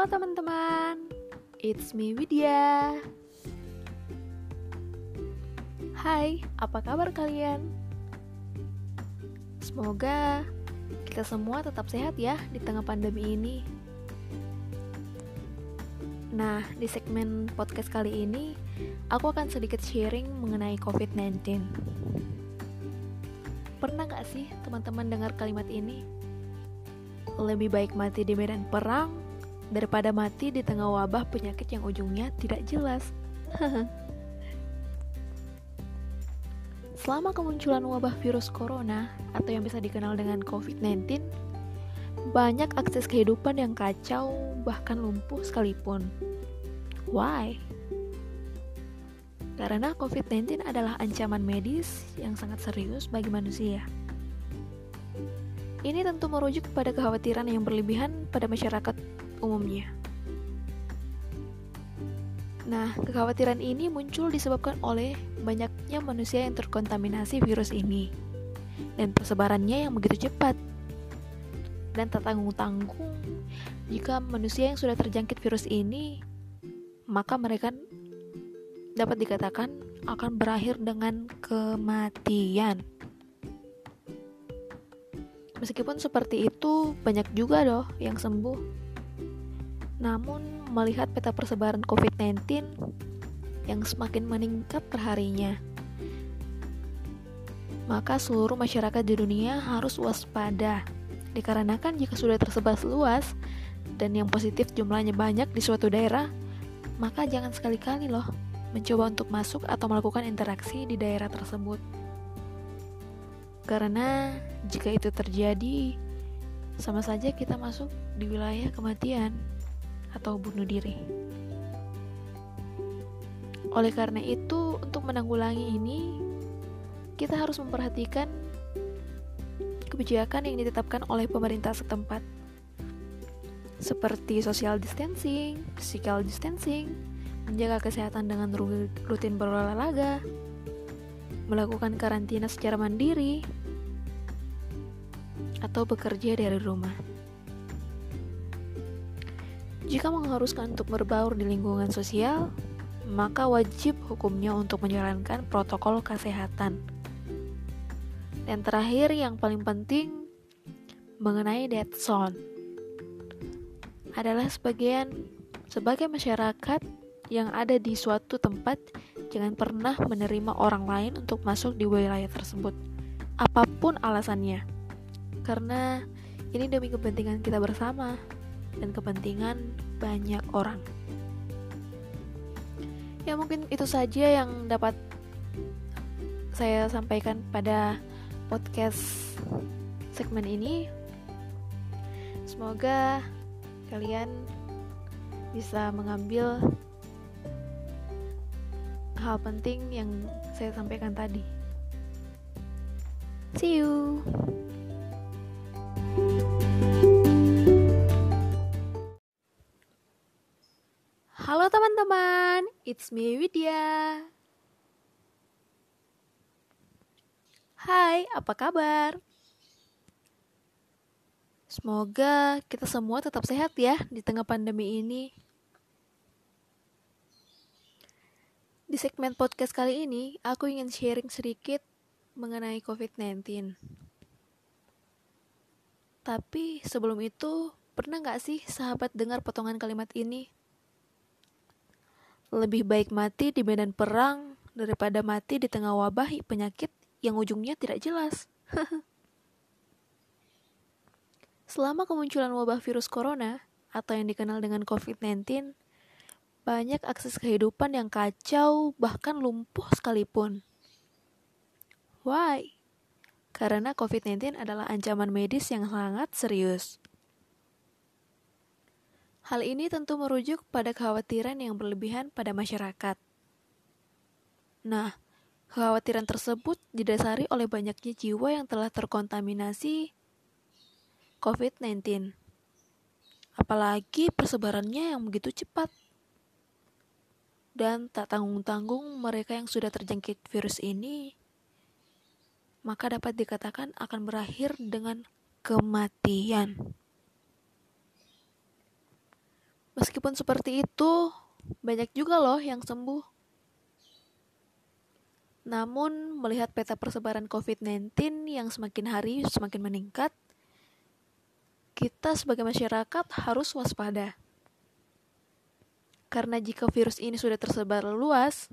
Halo teman-teman, it's me Widya. Hai, apa kabar kalian? Semoga kita semua tetap sehat ya di tengah pandemi ini. Nah, di segmen podcast kali ini, aku akan sedikit sharing mengenai COVID-19. Pernah gak sih teman-teman dengar kalimat ini? Lebih baik mati di medan perang daripada mati di tengah wabah penyakit yang ujungnya tidak jelas. Selama kemunculan wabah virus corona atau yang bisa dikenal dengan COVID-19, banyak akses kehidupan yang kacau bahkan lumpuh sekalipun. Why? Karena COVID-19 adalah ancaman medis yang sangat serius bagi manusia. Ini tentu merujuk pada kekhawatiran yang berlebihan pada masyarakat umumnya. Nah, kekhawatiran ini muncul disebabkan oleh banyaknya manusia yang terkontaminasi virus ini dan persebarannya yang begitu cepat dan tak tanggung-tanggung. Jika manusia yang sudah terjangkit virus ini, maka mereka dapat dikatakan akan berakhir dengan kematian. Meskipun seperti itu, banyak juga loh yang sembuh. Namun, melihat peta persebaran COVID-19 yang semakin meningkat perharinya, maka seluruh masyarakat di dunia harus waspada. Dikarenakan jika sudah tersebar luas dan yang positif jumlahnya banyak di suatu daerah, maka jangan sekali-kali loh mencoba untuk masuk atau melakukan interaksi di daerah tersebut. Karena jika itu terjadi, sama saja kita masuk di wilayah kematian atau bunuh diri. Oleh karena itu, untuk menanggulangi ini, kita harus memperhatikan kebijakan yang ditetapkan oleh pemerintah setempat, seperti social distancing, physical distancing, menjaga kesehatan dengan rutin berolahraga, melakukan karantina secara mandiri, atau bekerja dari rumah. Jika mengharuskan untuk berbaur di lingkungan sosial, maka wajib hukumnya untuk menjalankan protokol kesehatan. Dan terakhir yang paling penting mengenai dead zone adalah sebagian sebagai masyarakat yang ada di suatu tempat jangan pernah menerima orang lain untuk masuk di wilayah tersebut apa pun alasannya karena ini demi kepentingan kita bersama dan kepentingan banyak orang. Ya mungkin itu saja yang dapat saya sampaikan pada podcast segmen ini. Semoga kalian bisa mengambil hal penting yang saya sampaikan tadi. See you. It's me Widya. Hai, apa kabar? Semoga kita semua tetap sehat ya di tengah pandemi ini. Di segmen podcast kali ini, aku ingin sharing sedikit mengenai COVID-19. Tapi sebelum itu, pernah gak sih sahabat dengar potongan kalimat ini? Lebih baik mati di medan perang daripada mati di tengah wabah penyakit yang ujungnya tidak jelas. Selama kemunculan wabah virus corona atau yang dikenal dengan COVID-19, banyak akses kehidupan yang kacau bahkan lumpuh sekalipun. Why? Karena COVID-19 adalah ancaman medis yang sangat serius. Hal ini tentu merujuk pada kekhawatiran yang berlebihan pada masyarakat. Nah, kekhawatiran tersebut didasari oleh banyaknya jiwa yang telah terkontaminasi COVID-19. Apalagi persebarannya yang begitu cepat. Dan tak tanggung-tanggung mereka yang sudah terjangkit virus ini, maka dapat dikatakan akan berakhir dengan kematian. Meskipun seperti itu, banyak juga loh yang sembuh. Namun, melihat peta persebaran COVID-19 yang semakin hari semakin meningkat, kita sebagai masyarakat harus waspada. Karena jika virus ini sudah tersebar luas,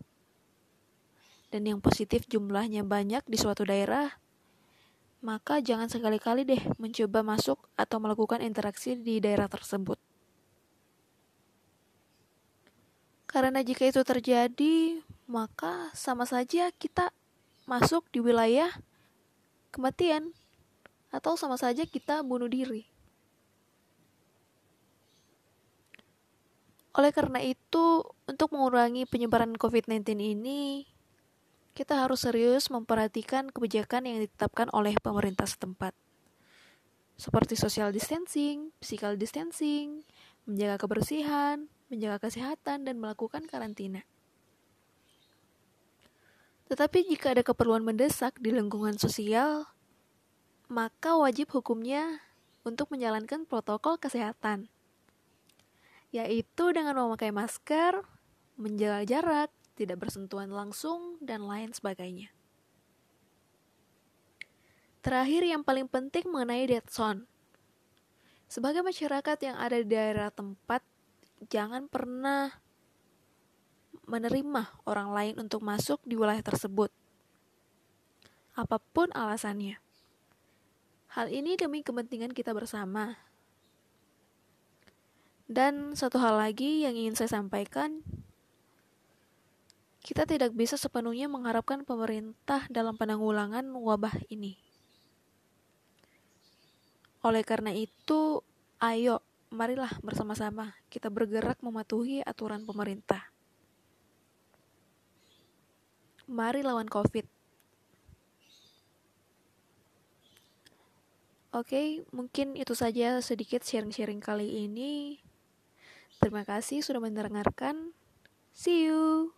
dan yang positif jumlahnya banyak di suatu daerah, maka jangan sekali-kali deh mencoba masuk atau melakukan interaksi di daerah tersebut. Karena jika itu terjadi, maka sama saja kita masuk di wilayah kematian atau sama saja kita bunuh diri. Oleh karena itu, untuk mengurangi penyebaran COVID-19 ini, kita harus serius memperhatikan kebijakan yang ditetapkan oleh pemerintah setempat. Seperti social distancing, physical distancing, menjaga kebersihan, menjaga kesehatan, dan melakukan karantina. Tetapi jika ada keperluan mendesak di lingkungan sosial, maka wajib hukumnya untuk menjalankan protokol kesehatan, yaitu dengan memakai masker, menjaga jarak, tidak bersentuhan langsung, dan lain sebagainya. Terakhir yang paling penting mengenai dead zone. Sebagai masyarakat yang ada di daerah tempat, jangan pernah menerima orang lain untuk masuk di wilayah tersebut. Apa pun alasannya. Hal ini demi kepentingan kita bersama. Dan satu hal lagi yang ingin saya sampaikan, kita tidak bisa sepenuhnya mengharapkan pemerintah dalam penanggulangan wabah ini. Oleh karena itu, ayo, marilah bersama-sama kita bergerak mematuhi aturan pemerintah. Mari lawan COVID. Oke, mungkin itu saja sedikit sharing-sharing kali ini. Terima kasih sudah mendengarkan. See you.